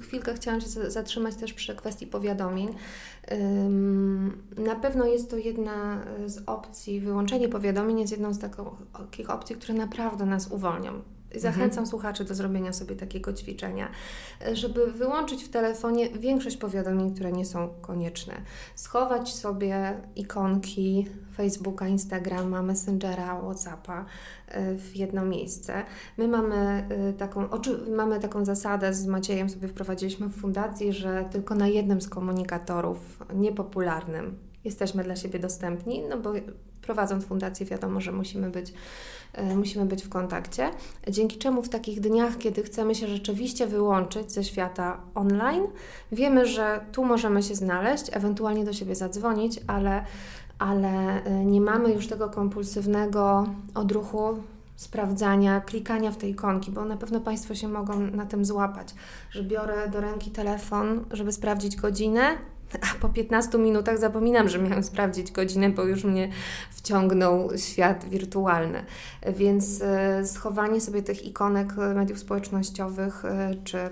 C: chwilkę chciałam się zatrzymać też przy kwestii powiadomień. Na pewno jest to jedna z opcji, wyłączenie powiadomień jest jedną z takich opcji, które naprawdę nas uwolnią Zachęcam mhm. słuchaczy do zrobienia sobie takiego ćwiczenia, żeby wyłączyć w telefonie większość powiadomień, które nie są konieczne. Schować sobie ikonki Facebooka, Instagrama, Messengera, Whatsappa e, w jedno miejsce. My mamy e, taką, mamy taką zasadę z Maciejem, sobie wprowadziliśmy w fundacji, że tylko na jednym z komunikatorów niepopularnym jesteśmy dla siebie dostępni, no bo prowadząc fundację wiadomo, że musimy być musimy być w kontakcie. Dzięki czemu w takich dniach, kiedy chcemy się rzeczywiście wyłączyć ze świata online, wiemy, że tu możemy się znaleźć, ewentualnie do siebie zadzwonić, ale, ale e, nie mamy już tego kompulsywnego odruchu sprawdzania, klikania w tej ikonki, bo na pewno Państwo się mogą na tym złapać, że biorę do ręki telefon, żeby sprawdzić godzinę, a po 15 minutach zapominam, że miałam sprawdzić godzinę, bo już mnie wciągnął świat wirtualny. Więc e, schowanie sobie tych ikonek mediów społecznościowych e, czy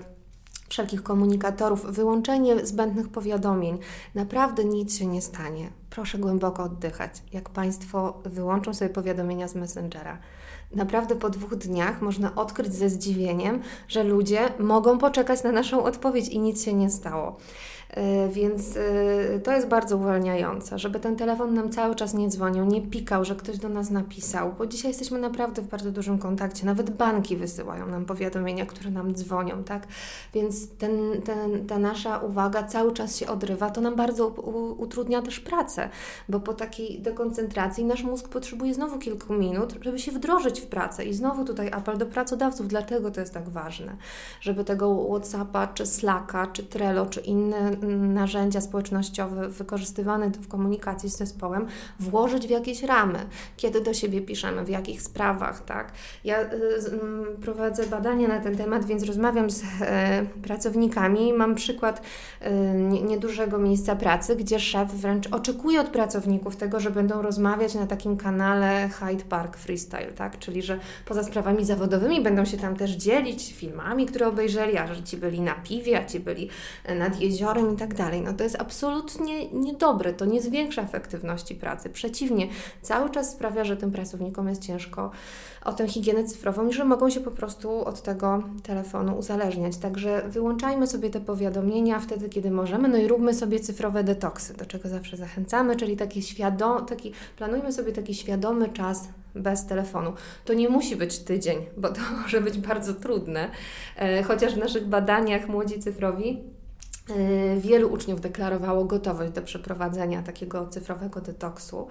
C: wszelkich komunikatorów, wyłączenie zbędnych powiadomień. Naprawdę nic się nie stanie. Proszę głęboko oddychać. Jak Państwo wyłączą sobie powiadomienia z Messengera, naprawdę po dwóch dniach można odkryć ze zdziwieniem, że ludzie mogą poczekać na naszą odpowiedź i nic się nie stało. E, więc e, to jest bardzo uwalniające, żeby ten telefon nam cały czas nie dzwonił, nie pikał, że ktoś do nas napisał, bo dzisiaj jesteśmy naprawdę w bardzo dużym kontakcie. Nawet banki wysyłają nam powiadomienia, które nam dzwonią, tak? Więc ten, ten, ta nasza uwaga cały czas się odrywa. To nam bardzo utrudnia też pracę, bo po takiej dekoncentracji nasz mózg potrzebuje znowu kilku minut, żeby się wdrożyć w pracę. I znowu tutaj apel do pracodawców, dlatego to jest tak ważne, żeby tego WhatsAppa, czy Slacka, czy Trello, czy inne narzędzia społecznościowe wykorzystywane w komunikacji z zespołem włożyć w jakieś ramy, kiedy do siebie piszemy, w jakich sprawach, tak. Ja y, prowadzę badania na ten temat, więc rozmawiam z e, pracownikami. Mam przykład e, niedużego miejsca pracy, gdzie szef wręcz oczekuje od pracowników tego, że będą rozmawiać na takim kanale Hyde Park Freestyle, tak, czyli że poza sprawami zawodowymi będą się tam też dzielić filmami, które obejrzeli, a że ci byli na piwie, a ci byli nad jeziorem i tak dalej. No to jest absolutnie niedobre, to nie zwiększa efektywności pracy. Przeciwnie, cały czas sprawia, że tym pracownikom jest ciężko o tę higienę cyfrową i że mogą się po prostu od tego telefonu uzależniać. Także wyłączajmy sobie te powiadomienia wtedy, kiedy możemy, no i róbmy sobie cyfrowe detoksy, do czego zawsze zachęcamy, czyli taki świadom, taki, planujmy sobie taki świadomy czas bez telefonu. To nie musi być tydzień, bo to <laughs> może być bardzo trudne, e, chociaż w naszych badaniach młodzi cyfrowi wielu uczniów deklarowało gotowość do przeprowadzenia takiego cyfrowego detoksu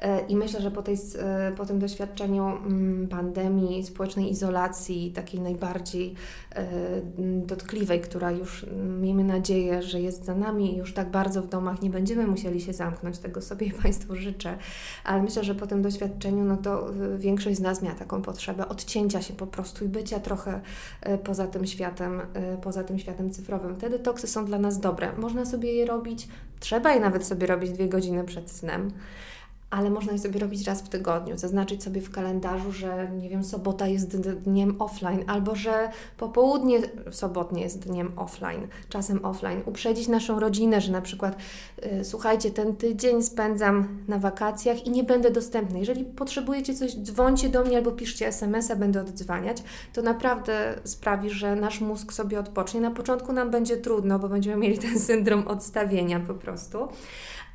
C: e, i myślę, że po, tej, e, po tym doświadczeniu mm, pandemii, społecznej izolacji, takiej najbardziej dotkliwej, która już mm, miejmy nadzieję, że jest za nami już tak bardzo w domach nie będziemy musieli się zamknąć, tego sobie <laughs> Państwu życzę, ale myślę, że po tym doświadczeniu no to większość z nas miała taką potrzebę odcięcia się po prostu i bycia trochę poza tym światem, poza tym światem cyfrowym. Te detoksy są dla nas dobre. Można sobie je robić, trzeba je nawet sobie robić dwie godziny przed snem ale można je sobie robić raz w tygodniu, zaznaczyć sobie w kalendarzu, że nie wiem, sobota jest dniem offline, albo że popołudnie sobotnie jest dniem offline, czasem offline. Uprzedzić naszą rodzinę, że na przykład yy, słuchajcie, ten tydzień spędzam na wakacjach i nie będę dostępny. Jeżeli potrzebujecie coś, dzwońcie do mnie albo piszcie SMS-a, będę oddzwaniać. To naprawdę sprawi, że nasz mózg sobie odpocznie. Na początku nam będzie trudno, bo będziemy mieli ten syndrom odstawienia po prostu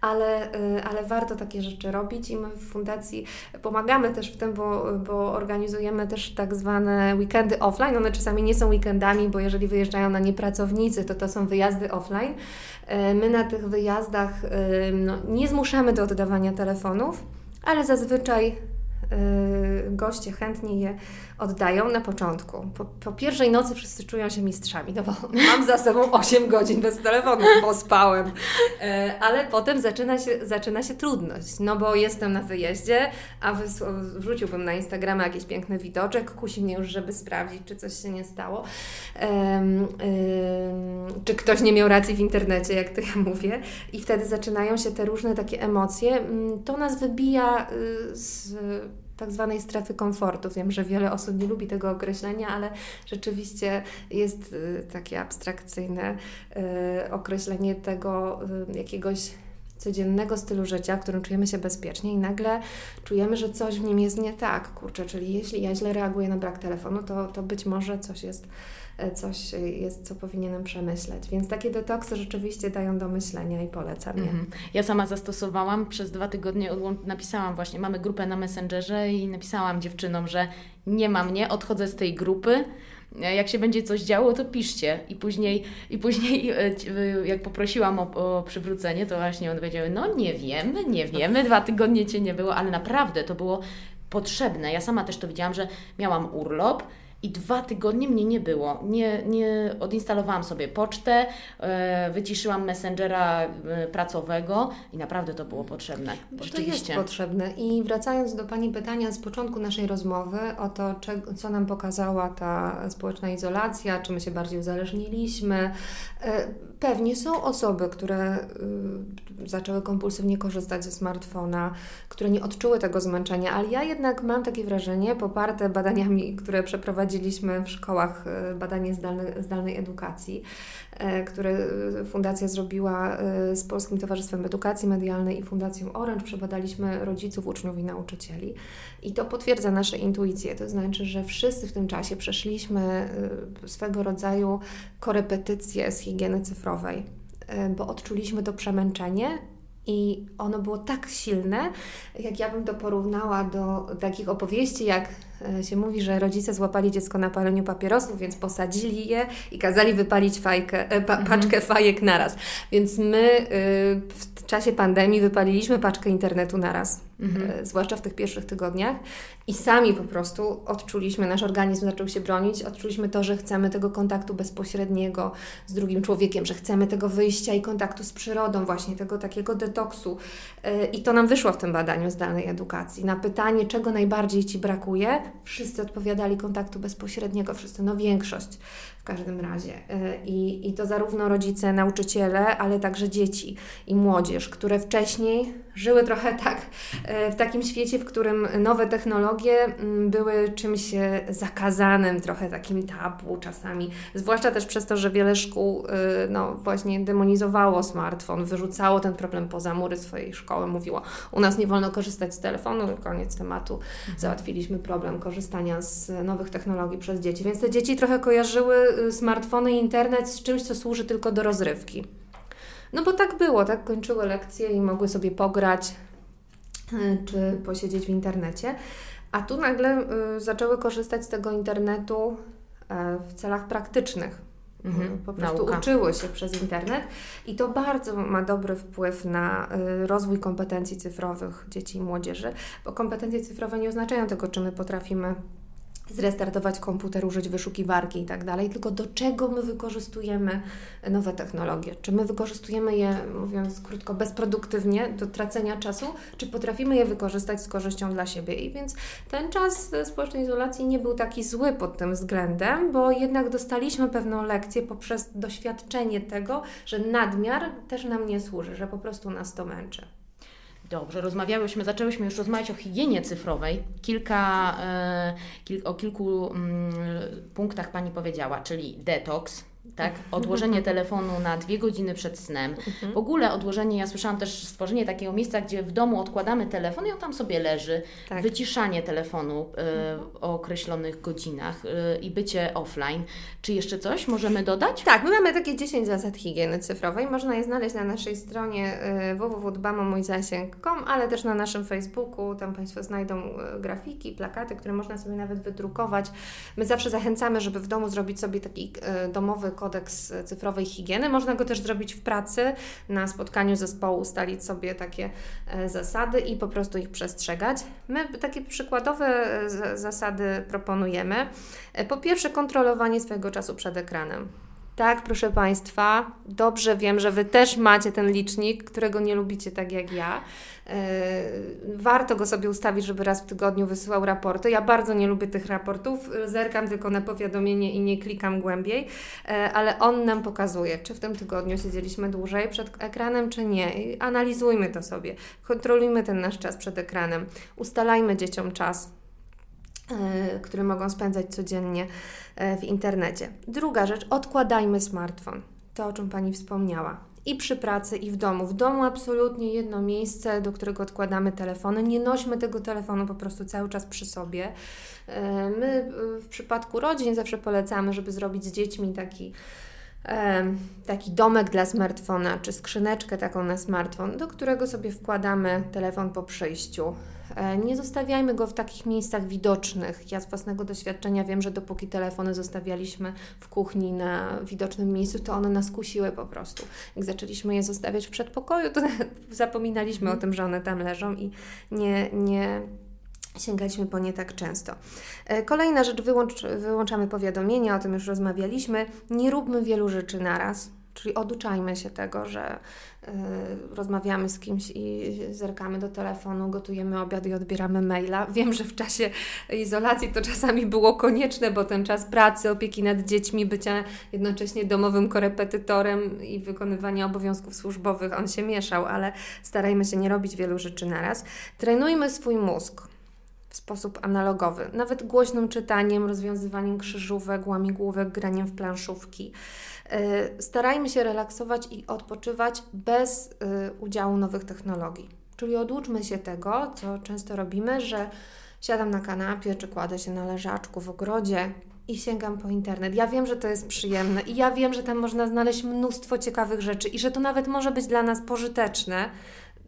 C: ale, y, ale warto takie rzeczy robić i my w fundacji pomagamy też w tym, bo, bo organizujemy też tak zwane weekendy offline. One czasami nie są weekendami, bo jeżeli wyjeżdżają na nie pracownicy, to to są wyjazdy offline. Y, my na tych wyjazdach y, no, nie zmuszamy do oddawania telefonów, ale zazwyczaj goście chętnie je oddają na początku. Po, po, pierwszej nocy wszyscy czują się mistrzami, no bo <laughs> mam za sobą 8 godzin bez telefonu, bo spałem. E, ale potem zaczyna się, zaczyna się trudność, no bo jestem na wyjeździe, a wrzuciłbym na Instagrama jakiś piękny widoczek, kusi mnie już, żeby sprawdzić, czy coś się nie stało. czy ktoś nie miał racji w internecie, jak to ja mówię. I wtedy zaczynają się te różne takie emocje. Mm, to nas wybija y, z tak zwanej strefy komfortu. Wiem, że wiele osób nie lubi tego określenia, ale rzeczywiście jest y, takie abstrakcyjne y, określenie tego y, jakiegoś codziennego stylu życia, w którym czujemy się bezpiecznie i nagle czujemy, że coś w nim jest nie tak. Kurczę, czyli jeśli ja źle reaguję na brak telefonu, to, to być może coś jest coś jest, co powinienem przemyśleć. Więc takie detoksy rzeczywiście dają do myślenia i polecam je. Mhm.
B: Ja sama zastosowałam, przez dwa tygodnie napisałam właśnie, mamy grupę na Messengerze i napisałam dziewczynom, że nie ma mnie, odchodzę z tej grupy, jak się będzie coś działo, to piszcie. I później, i później e, jak poprosiłam o, o przywrócenie, to właśnie one powiedziały, no nie wiemy, nie wiemy, dwa tygodnie Cię nie było, ale naprawdę to było potrzebne. Ja sama też to widziałam, że miałam urlop, i dwa tygodnie mnie nie było. Nie, nie odinstalowałam sobie pocztę, e, wyciszyłam messengera e, pracowego i naprawdę to było potrzebne.
C: Bo to jest potrzebne. I wracając do Pani pytania z początku naszej rozmowy o to, co nam pokazała ta społeczna izolacja, czy my się bardziej uzależniliśmy. E, pewnie są osoby, które zaczęły kompulsywnie korzystać ze smartfona, które nie odczuły tego zmęczenia, ale ja jednak mam takie wrażenie, poparte badaniami, które przeprowadziłam, prowadziliśmy w szkołach e, badanie zdalne, zdalnej edukacji, e, które Fundacja zrobiła e, z Polskim Towarzystwem Edukacji Medialnej i Fundacją Orange. Przebadaliśmy rodziców, uczniów i nauczycieli. I to potwierdza nasze intuicje. To znaczy, że wszyscy w tym czasie przeszliśmy swego rodzaju korepetycje z higieny cyfrowej, bo odczuliśmy to przemęczenie i ono było tak silne, jak ja bym to porównała do takich opowieści, jak E, się mówi, że rodzice złapali dziecko na paleniu papierosów, więc posadzili je i kazali wypalić fajkę, e, pa, mhm. paczkę fajek naraz. Więc my w czasie pandemii wypaliliśmy paczkę internetu naraz, mhm. E, zwłaszcza w tych pierwszych tygodniach i sami po prostu odczuliśmy, nasz organizm zaczął się bronić, odczuliśmy to, że chcemy tego kontaktu bezpośredniego z drugim człowiekiem, że chcemy tego wyjścia i kontaktu z przyrodą, właśnie tego takiego detoksu. I to nam wyszło w tym badaniu zdalnej edukacji. Na pytanie, czego najbardziej Ci brakuje, wszyscy odpowiadali kontaktu bezpośredniego, wszyscy, no większość. Każdym razie. E, I, I to zarówno rodzice, nauczyciele, ale także dzieci i młodzież, które wcześniej żyły trochę <laughs> tak e, w takim świecie, w którym nowe technologie mm, były czymś e, zakazanym, trochę takim tabu czasami. Zwłaszcza też przez to, że wiele szkół no, właśnie demonizowało smartfon, wyrzucało ten problem poza mury swojej szkoły, mówiło, u nas nie wolno korzystać z telefonu, koniec tematu. Mhm. Załatwiliśmy problem korzystania z nowych technologii przez dzieci. Więc te dzieci trochę kojarzyły smartfony i internet z czymś, co służy tylko do rozrywki. No bo tak było, tak kończyły lekcje i mogły sobie pograć y, czy posiedzieć w internecie. A tu nagle y, zaczęły korzystać z tego internetu w celach praktycznych. Mhm, po prostu nauka. uczyły się przez internet i to bardzo ma dobry wpływ na rozwój kompetencji cyfrowych dzieci i młodzieży, bo kompetencje cyfrowe nie oznaczają tego, czy my potrafimy zrestartować komputer, użyć wyszukiwarki i tak dalej, tylko do czego my wykorzystujemy nowe technologie. Czy my wykorzystujemy je, mówiąc krótko, bezproduktywnie, do tracenia czasu, czy potrafimy je wykorzystać z korzyścią dla siebie. I więc ten czas społecznej izolacji nie był taki zły pod tym względem, bo jednak dostaliśmy pewną lekcję poprzez doświadczenie tego, że nadmiar też nam nie służy, że po prostu nas to męczy.
B: Dobrze, rozmawiałyśmy, zaczęłyśmy już rozmawiać o higienie cyfrowej. Kilka, e, kil, o kilku mm, punktach Pani powiedziała, czyli detoks, tak? Odłożenie telefonu na dwie godziny przed snem. Mhm. W ogóle odłożenie, ja słyszałam też stworzenie takiego miejsca, gdzie w domu odkładamy telefon i on tam sobie leży. Tak. Wyciszanie telefonu y, o określonych godzinach y, i bycie offline. Czy jeszcze coś możemy dodać?
C: Tak, my mamy takie 10 zasad higieny cyfrowej. Można je znaleźć na naszej stronie y, www.dbamomójzasięg.com, ale też na naszym Facebooku. Tam Państwo znajdą grafiki, plakaty, które można sobie nawet wydrukować. My zawsze zachęcamy, żeby w domu zrobić sobie taki domowy kodeks cyfrowej higieny. Można go też zrobić w pracy, na spotkaniu zespołu ustalić sobie takie e, zasady i po prostu ich przestrzegać. My takie przykładowe e, zasady proponujemy. E, po pierwsze, kontrolowanie swojego czasu przed ekranem. Tak, proszę Państwa, dobrze wiem, że Wy też macie ten licznik, którego nie lubicie tak jak ja. E, warto go sobie ustawić, żeby raz w tygodniu wysyłał raporty. Ja bardzo nie lubię tych raportów, zerkam tylko na powiadomienie i nie klikam głębiej, e, ale on nam pokazuje, czy w tym tygodniu siedzieliśmy dłużej przed ekranem, czy nie. analizujmy to sobie, kontrolujmy ten nasz czas przed ekranem, ustalajmy dzieciom czas które mogą spędzać codziennie e, w internecie. Druga rzecz, odkładajmy smartfon. To, o czym Pani wspomniała. I przy pracy, i w domu. W domu absolutnie jedno miejsce, do którego odkładamy telefony. Nie nośmy tego telefonu po prostu cały czas przy sobie. E, my w przypadku rodzin zawsze polecamy, żeby zrobić z dziećmi taki taki domek dla smartfona, czy skrzyneczkę taką na smartfon, do którego sobie wkładamy telefon po przyjściu. E, nie zostawiajmy go w takich miejscach widocznych. Ja z własnego doświadczenia wiem, że dopóki telefony zostawialiśmy w kuchni na widocznym miejscu, to one nas kusiły po prostu. Jak zaczęliśmy je zostawiać w przedpokoju, to <laughs> zapominaliśmy o tym, że one tam leżą i nie, nie Sięgaliśmy po nie tak często. E, kolejna rzecz, wyłącz, wyłączamy powiadomienia, o tym już rozmawialiśmy. Nie róbmy wielu rzeczy naraz. Czyli oduczajmy się tego, że y, rozmawiamy z kimś i zerkamy do telefonu, gotujemy obiad i odbieramy maila. <laughs> Wiem, że w czasie izolacji to czasami było konieczne, bo ten czas pracy, opieki nad dziećmi, bycia jednocześnie domowym korepetytorem i wykonywania obowiązków służbowych, on się mieszał, ale starajmy się nie robić wielu rzeczy naraz. Trenujmy swój mózg sposób analogowy, nawet głośnym czytaniem, rozwiązywaniem krzyżówek, łamigłówek, graniem w planszówki. Y, starajmy się relaksować i odpoczywać bez y, udziału nowych technologii. Czyli oduczmy się tego, co często robimy, że siadam na kanapie czy kładę się na leżaczku w ogrodzie i sięgam po internet. Ja wiem, że to jest przyjemne i ja wiem, że tam można znaleźć mnóstwo ciekawych rzeczy i że to nawet może być dla nas pożyteczne,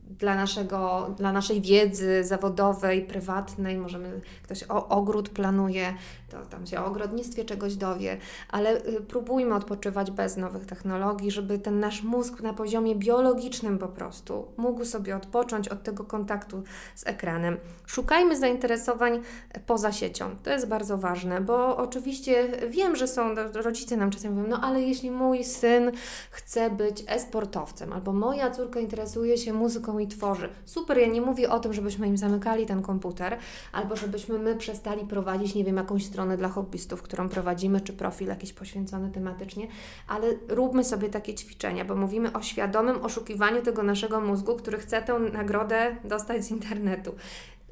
C: dla, naszego, dla naszej wiedzy zawodowej, prywatnej. Możemy, ktoś o, ogród planuje, to tam się o ogrodnictwie czegoś dowie, ale y, próbujmy odpoczywać bez nowych technologii, żeby ten nasz mózg na poziomie biologicznym po prostu mógł sobie odpocząć od tego kontaktu z ekranem. Szukajmy zainteresowań poza siecią. To jest bardzo ważne, bo oczywiście wiem, że są, rodzice nam czasem mówią, no ale jeśli mój syn chce być e-sportowcem, albo moja córka interesuje się muzyką mój tworzy. Super, ja nie mówię o tym, żebyśmy im zamykali ten komputer, albo żebyśmy my przestali prowadzić, nie wiem, jakąś stronę dla hobbystów, którą prowadzimy, czy profil jakiś poświęcony tematycznie, ale róbmy sobie takie ćwiczenia, bo mówimy o świadomym oszukiwaniu tego naszego mózgu, który chce tę nagrodę dostać z internetu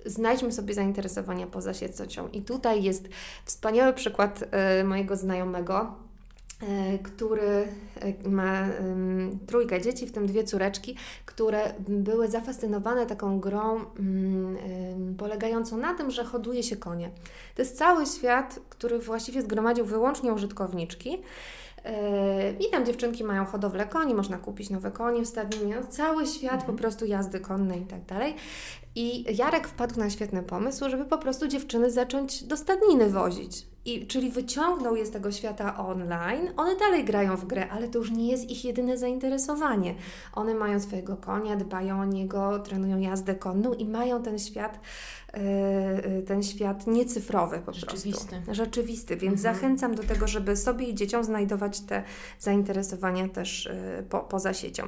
C: znajdźmy sobie zainteresowania poza siecią. I tutaj jest wspaniały przykład y, mojego znajomego, który y, ma trójkę dzieci, w tym dwie córeczki, które były zafascynowane taką grą polegającą na tym, że hoduje się konie. To jest cały świat, który właściwie zgromadził wyłącznie użytkowniczki. I tam dziewczynki mają hodowlę koni, można kupić nowe konie w stadninie, no, cały świat mhm. po prostu jazdy konnej i tak dalej. I Jarek wpadł na świetny pomysł, żeby po prostu dziewczyny zacząć do stadniny wozić. I, czyli wyciągnął je z tego świata online. One dalej grają w grę, ale to już nie jest ich jedyne zainteresowanie. One mają swojego konia, dbają o niego, trenują jazdę konną i mają ten świat e, ten świat niecyfrowy po
B: Rzeczywisty.
C: prostu. Rzeczywisty. Więc mhm. zachęcam do tego, żeby sobie i dzieciom znajdować te zainteresowania też e, po, poza siecią.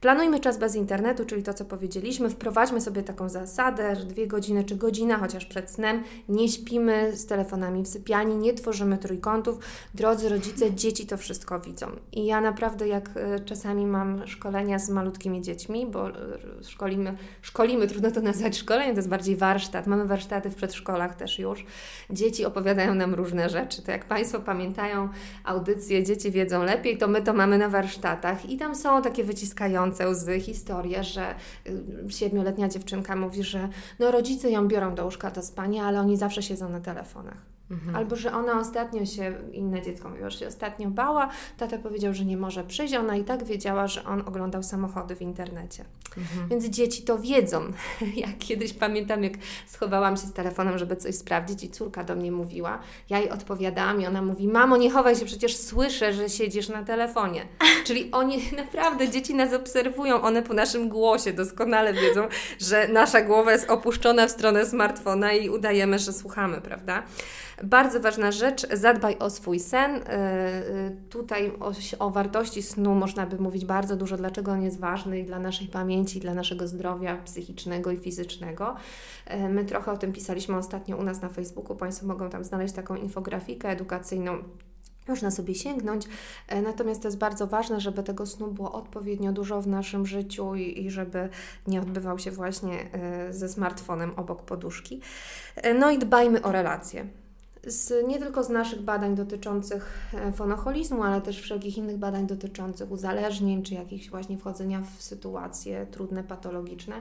C: Planujmy czas bez internetu, czyli to, co powiedzieliśmy. Wprowadźmy sobie taką zasadę, że dwie godziny czy godzina chociaż przed snem nie śpimy z telefonami w sypialni, nie tworzymy trójkątów. Drodzy rodzice, dzieci to wszystko widzą. I ja naprawdę, jak czasami mam szkolenia z malutkimi dziećmi, bo szkolimy, szkolimy trudno to nazwać szkoleniem, to jest bardziej warsztat, Mamy warsztaty w przedszkolach też już. Dzieci opowiadają nam różne rzeczy. To jak Państwo pamiętają audycje Dzieci wiedzą lepiej, to my to mamy na warsztatach. I tam są takie wyciskające łzy historie, że y, siedmioletnia dziewczynka mówi, że no rodzice ją biorą do łóżka do spania, ale oni zawsze siedzą na telefonach. Mhm. Albo, że ona ostatnio się, inne dziecko mówiło, że się ostatnio bała, tata powiedział, że nie może przyjść, ona i tak wiedziała, że on oglądał samochody w internecie. Mhm. Więc dzieci to wiedzą. <laughs> Ja kiedyś pamiętam, jak schowałam się z telefonem, żeby coś sprawdzić i córka do mnie mówiła, ja jej odpowiadałam i ona mówi, mamo nie chowaj się, przecież słyszę, że siedzisz na telefonie. <laughs> Czyli oni <laughs> naprawdę, dzieci nas obserwują, one po naszym głosie doskonale wiedzą, że nasza głowa jest opuszczona w stronę smartfona i udajemy, że słuchamy, prawda? Bardzo ważna rzecz, zadbaj o swój sen. Y, y, tutaj o, o, wartości snu można by mówić bardzo dużo, dlaczego on jest ważny i dla naszej pamięci, dla naszego zdrowia psychicznego i fizycznego. Y, my trochę o tym pisaliśmy ostatnio u nas na Facebooku. Państwo mogą tam znaleźć taką infografikę edukacyjną można sobie sięgnąć. Natomiast to jest bardzo ważne, żeby tego snu było odpowiednio dużo w naszym życiu i, i, żeby nie odbywał się właśnie ze smartfonem obok poduszki. No i dbajmy o relacje z, nie tylko z naszych badań dotyczących e, fonoholizmu, ale też wszelkich innych badań dotyczących uzależnień, czy jakichś właśnie wchodzenia w sytuacje trudne, patologiczne,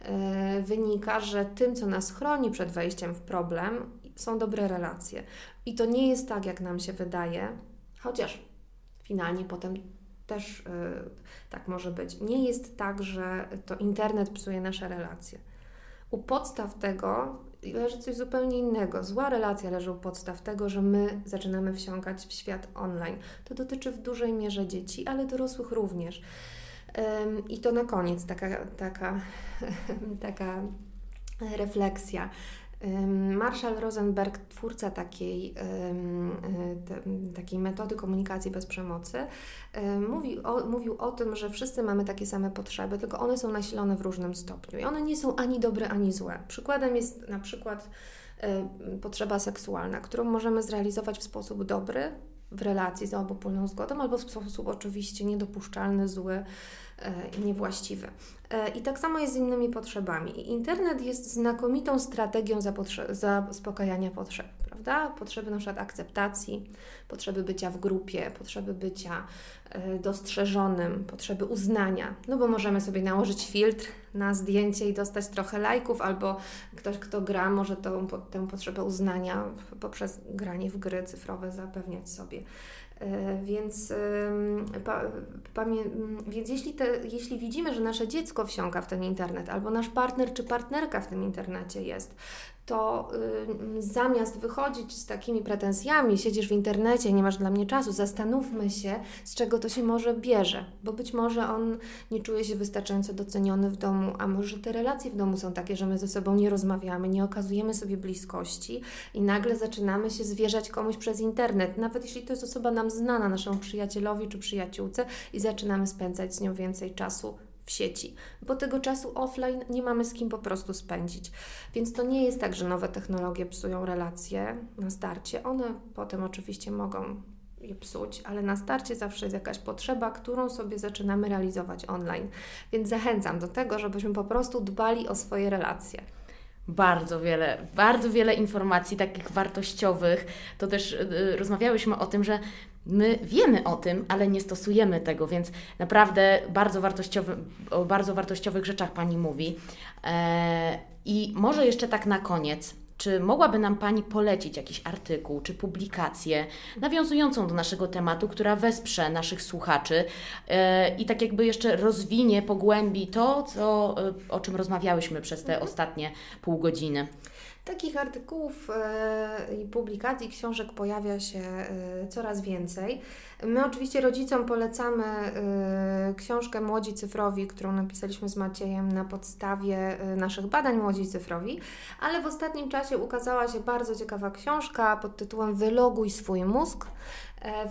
C: yy, wynika, że tym, co nas chroni przed wejściem w problem, są dobre relacje. I to nie jest tak, jak nam się wydaje, chociaż finalnie potem też yy, tak może być. Nie jest tak, że to internet psuje nasze relacje. U podstaw tego leży coś zupełnie innego. Zła relacja leży u podstaw tego, że my zaczynamy wsiąkać w świat online. To dotyczy w dużej mierze dzieci, ale dorosłych również. I to na koniec taka, taka, <laughs> taka refleksja. Marshall Rosenberg, twórca takiej, e, takiej metody komunikacji bez przemocy, mówi o, mówił o tym, że wszyscy mamy takie same potrzeby, tylko one są nasilone w różnym stopniu i one nie są ani dobre, ani złe. Przykładem jest na przykład potrzeba seksualna, którą możemy zrealizować w sposób dobry w relacji z obopólną zgodą, albo w sposób oczywiście niedopuszczalny, zły niewłaściwy. E, I tak samo jest z innymi potrzebami. Internet jest znakomitą strategią zaspokajania potrzeb, prawda? Potrzeby na przykład akceptacji, potrzeby bycia w grupie, potrzeby bycia e, dostrzeżonym, potrzeby uznania. No bo możemy sobie nałożyć filtr na zdjęcie i dostać trochę lajków, albo ktoś, kto gra, może tą, tę potrzebę uznania poprzez granie w gry cyfrowe zapewniać sobie. E, więc, więc jeśli, te, jeśli widzimy, że nasze dziecko wsiąka w ten internet, albo nasz partner czy partnerka w tym internecie jest, to y, zamiast wychodzić z takimi pretensjami, siedzisz w internecie, nie masz dla mnie czasu, zastanówmy się, z czego to się może bierze, bo być może on nie czuje się wystarczająco doceniony w domu, a może te relacje w domu są takie, że my ze sobą nie rozmawiamy, nie okazujemy sobie bliskości i nagle zaczynamy się zwierzać komuś przez internet, nawet jeśli to jest osoba nam znana, naszemu przyjacielowi czy przyjaciółce i zaczynamy spędzać z nią więcej czasu w sieci, bo tego czasu offline nie mamy z kim po prostu spędzić. Więc to nie jest tak, że nowe technologie psują relacje na starcie. One potem oczywiście mogą je psuć, ale na starcie zawsze jest jakaś potrzeba, którą sobie zaczynamy realizować online. Więc zachęcam do tego, żebyśmy po prostu dbali o swoje relacje
B: bardzo wiele, bardzo wiele informacji takich wartościowych. To też y, rozmawiałyśmy o tym, że my wiemy o tym, ale nie stosujemy tego, więc naprawdę bardzo wartościowy, o bardzo wartościowych rzeczach Pani mówi. E, I może jeszcze tak na koniec czy mogłaby nam Pani polecić jakiś artykuł czy publikację nawiązującą do naszego tematu, która wesprze naszych słuchaczy yy, i tak jakby jeszcze rozwinie, pogłębi to, co, yy, o czym rozmawiałyśmy przez te mhm. ostatnie pół godziny?
C: Takich artykułów e, i publikacji, książek pojawia się e, coraz więcej. My oczywiście rodzicom polecamy e, książkę Młodzi Cyfrowi, którą napisaliśmy z Maciejem na podstawie naszych badań Młodzi Cyfrowi, ale w ostatnim czasie ukazała się bardzo ciekawa książka pod tytułem Wyloguj swój mózg,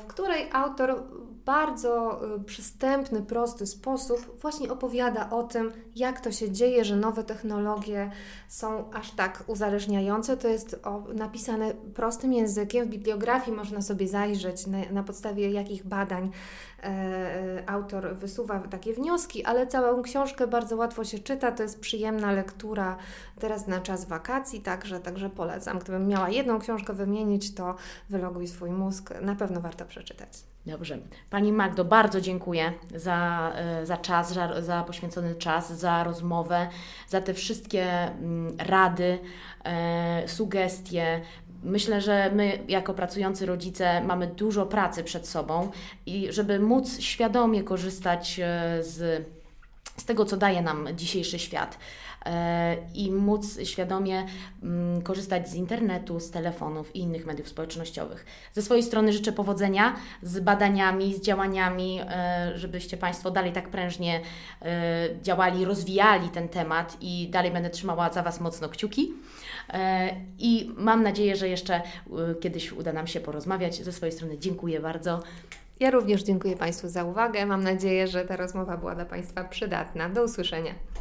C: w której autor bardzo y, przystępny, prosty sposób właśnie opowiada o tym, jak to się dzieje, że nowe technologie są aż tak uzależniające. To jest napisane prostym językiem. W bibliografii można sobie zajrzeć, na, na podstawie jakich badań e, e, autor wysuwa takie wnioski, ale całą książkę bardzo łatwo się czyta. To jest przyjemna lektura teraz na czas wakacji, także, także polecam. Gdybym miała jedną książkę wymienić, to Wyloguj swój mózg. Na pewno warto przeczytać.
B: Dobrze. Pani Magdo, bardzo dziękuję za, e, za czas, za, za poświęcony czas, za rozmowę, za te wszystkie mm, rady, e, sugestie. Myślę, że my, jako pracujący rodzice, mamy dużo pracy przed sobą i żeby móc świadomie korzystać e, z, z tego, co daje nam dzisiejszy świat. E, i móc świadomie mm, korzystać z internetu, z telefonów i innych mediów społecznościowych. Ze swojej strony życzę powodzenia z badaniami, z działaniami, e, żebyście Państwo dalej tak prężnie e, działali, rozwijali ten temat i dalej będę trzymała za Was mocno kciuki. I mam nadzieję, że jeszcze kiedyś uda nam się porozmawiać. Ze swojej strony dziękuję bardzo.
C: Ja również dziękuję Państwu za uwagę. Mam nadzieję, że ta rozmowa była dla Państwa przydatna. Do usłyszenia.